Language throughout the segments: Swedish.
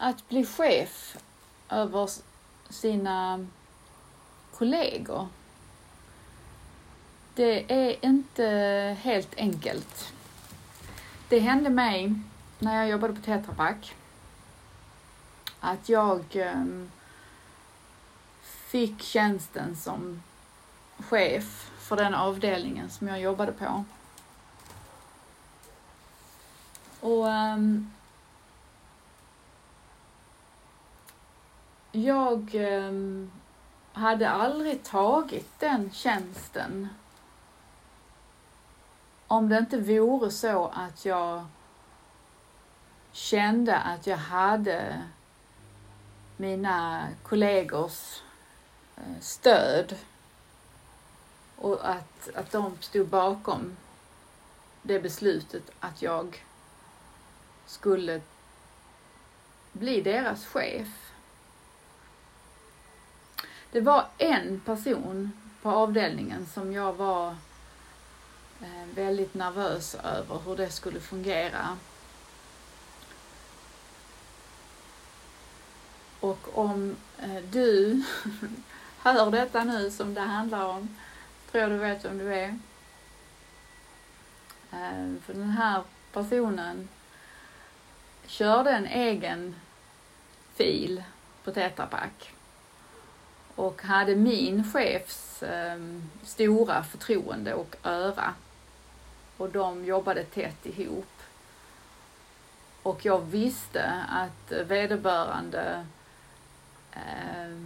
att bli chef över sina kollegor, det är inte helt enkelt. Det hände mig när jag jobbade på Tetra Pak att jag ehm, fick tjänsten som chef för den avdelningen som jag jobbade på. Och um, jag ehm, hade aldrig tagit den tjänsten om det inte vore så att jag kände att jag hade mina kollegors eh, stöd och att, att de stod bakom det beslutet att jag skulle bli deras chef. Det var en person på avdelningen som jag var eh, väldigt nervös över hur det skulle fungera. Och om eh, du hör detta nu som det handlar om, tror jag du vet vem du är. Eh, för den här personen körde en egen fil på Tetra Pak och hade min chefs eh, stora förtroende och öra. Och de jobbade tätt ihop. Och jag visste att vederbörande eh,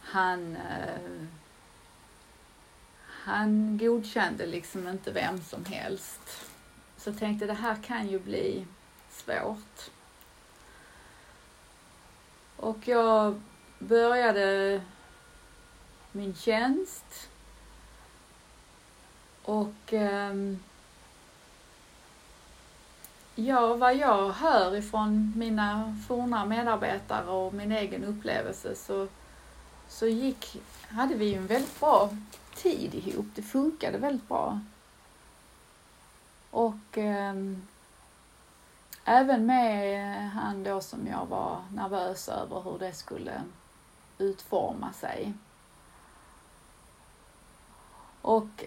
han eh, han godkände liksom inte vem som helst. Så jag tänkte det här kan ju bli svårt. Och jag började min tjänst och ehm, ja, vad jag hör ifrån mina forna medarbetare och min egen upplevelse så, så gick, hade vi en väldigt bra tid ihop. Det funkade väldigt bra. Och eh, även med han då som jag var nervös över hur det skulle utforma sig. Och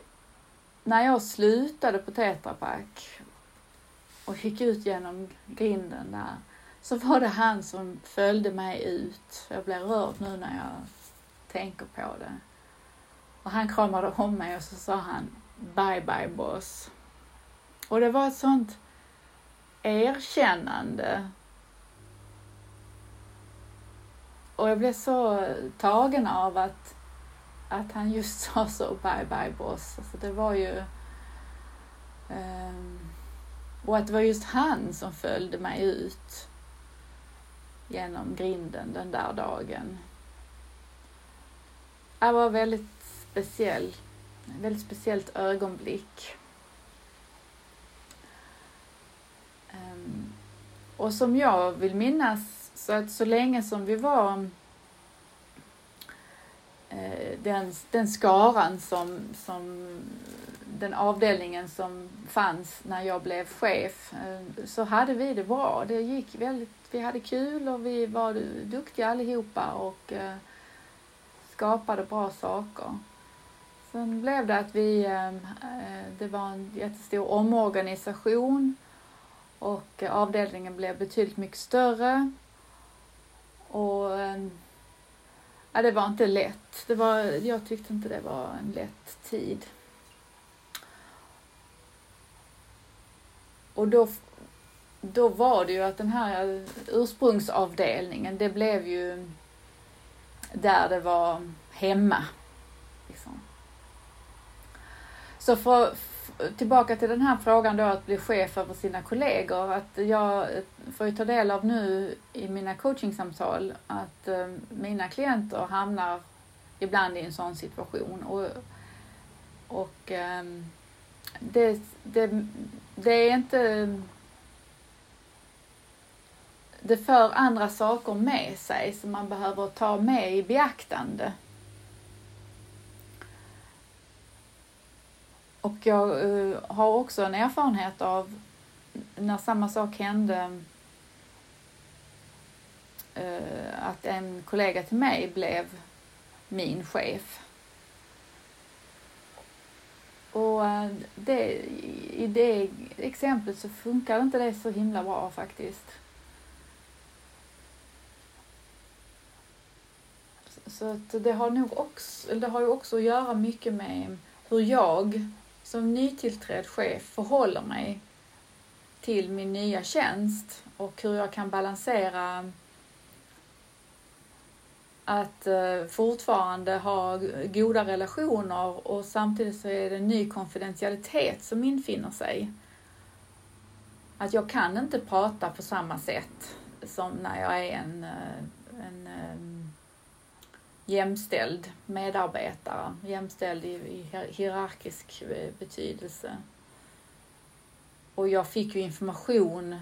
när jag slutade på Tetra Pak och gick ut genom grinden där så var det han som följde mig ut. Jag blir rörd nu när jag tänker på det. Och han kramade om mig och så sa han Bye bye boss. Och det var ett sånt erkännande. Och jag blev så tagen av att, att han just sa så bye bye boss. Alltså det var ju um, och att det var just han som följde mig ut genom grinden den där dagen. Det var väldigt speciell, väldigt speciellt ögonblick. Um, och som jag vill minnas, så att så länge som vi var eh, den, den skaran som, som den avdelningen som fanns när jag blev chef eh, så hade vi det bra. Det gick väldigt, vi hade kul och vi var duktiga allihopa och eh, skapade bra saker. Sen blev det att vi, det var en jättestor omorganisation och avdelningen blev betydligt mycket större. Och ehm, ja, det var inte lätt. Det var, jag tyckte inte det var en lätt tid. Och då, då var det ju att den här ursprungsavdelningen, det blev ju där det var hemma. Liksom. Så för, tillbaka till den här frågan då att bli chef över sina kollegor. Att jag får ju ta del av nu i mina coachingsamtal att eh, mina klienter hamnar ibland i en sån situation. Och, och eh, det, det, det är inte det för andra saker med sig som man behöver ta med i beaktande. Och jag uh, har också en erfarenhet av när samma sak hände uh, att en kollega till mig blev min chef. Och eh, det, i det exemplet så funkar inte det så himla bra faktiskt. Så att det har nog också, det har ju också att göra mycket med hur jag som nytillträdd chef förhåller mig till min nya tjänst och hur jag kan balansera att eh, fortfarande ha goda relationer och samtidigt så är det en ny konfidentialitet som infinner sig. Att jag kan inte prata på samma sätt som när jag är en, eh, en eh, jämställd medarbetare, jämställd i, i hierarkisk eh, betydelse. Och jag fick ju information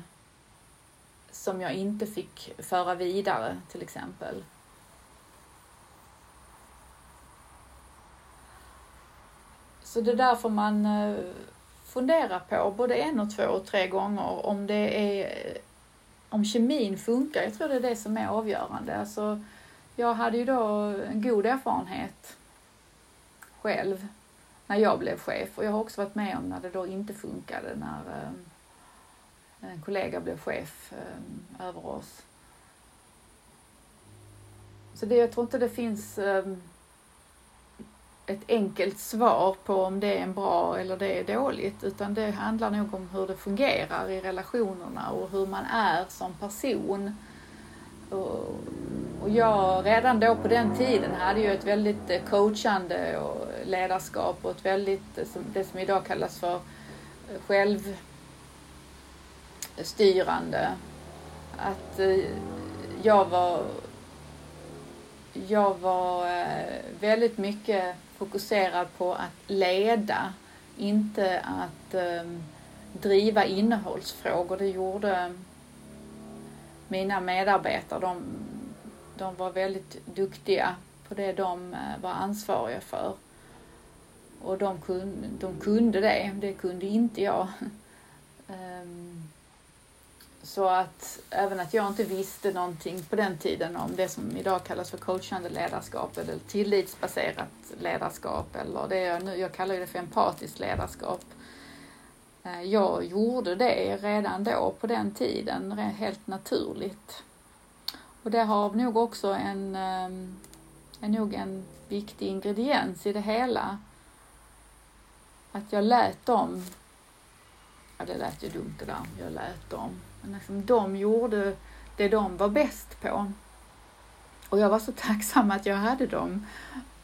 som jag inte fick föra vidare till exempel. Så det är därför man eh, fundera på både en och två och tre gånger om det är om kemin funkar. Jag tror det är det som är avgörande. Alltså, jag hade ju då en god erfarenhet själv när jag blev chef och jag har också varit med om när det då inte funkade när eh, en kollega blev chef eh, över oss. Så det, jag tror inte det finns eh, ett enkelt svar på om det är en bra eller det är dåligt utan det handlar nog om hur det fungerar i relationerna och hur man är som person. Och och jag redan då på den tiden hade ju ett väldigt eh, coachande och ledarskap och ett väldigt, eh, det som idag kallas för eh, självstyrande. Att jag var jag var väldigt mycket fokuserad på att leda, inte att ehm, driva innehållsfrågor. Det gjorde mina medarbetare. De, de var väldigt duktiga på det de eh, var ansvariga för. Och de kunde, de kunde det, det kunde inte jag. Ehm, så att även att jag inte visste någonting på den tiden om det som idag kallas för coachande ledarskap eller tillitsbaserat ledarskap eller det jag nu, jag kallar det för empatiskt ledarskap. Eh, jag gjorde det redan då på den tiden, helt naturligt. Och det har nog också en, ehm, är nog en viktig ingrediens i det hela. Att jag lät dem, ja det lät ju dumt det där, jag lät dem liksom, de gjorde det de var bäst på. Och jag var så tacksam att jag hade dem.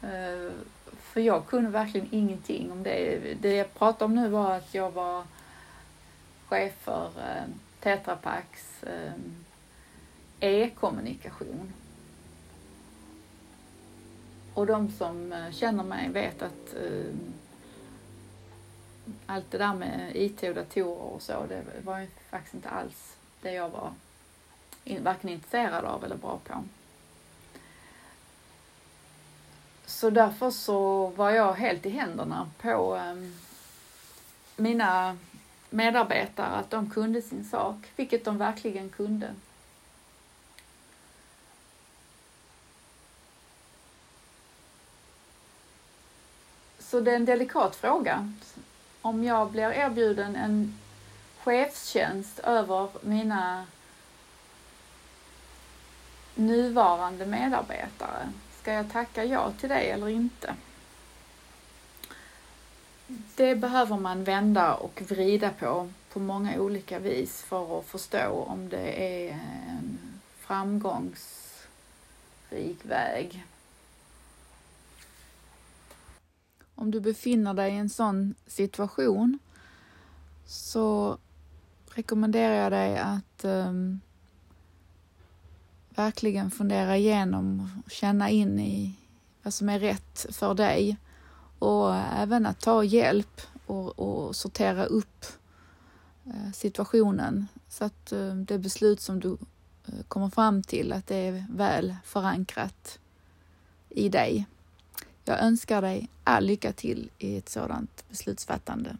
Eh, för jag kunde verkligen ingenting om det. Det jag pratade om nu var att jag var chef för eh, Tetra Paks ehm, e-kommunikation. Och de som eh, känner mig vet att eh, allt det där med IT och datorer och så, det var ju faktiskt inte alls det jag var varken intresserad av eller bra på. Så därför så var jag helt i händerna på eh, mina medarbetare, att de kunde sin sak, vilket de verkligen kunde. Så det är en delikat fråga om jag blir erbjuden en chefstjänst över mina nuvarande medarbetare, ska jag tacka ja till det eller inte? Det behöver man vända och vrida på på många olika vis för att förstå om det är en framgångsrik väg. Om du befinner dig i en sån situation så rekommenderar jag dig att um, verkligen fundera igenom och känna in i vad som är rätt för dig och även att ta hjälp och, och sortera upp eh, situationen så att eh, det beslut som du eh, kommer fram till att det är väl förankrat i dig. Jag önskar dig all lycka till i ett sådant beslutsfattande.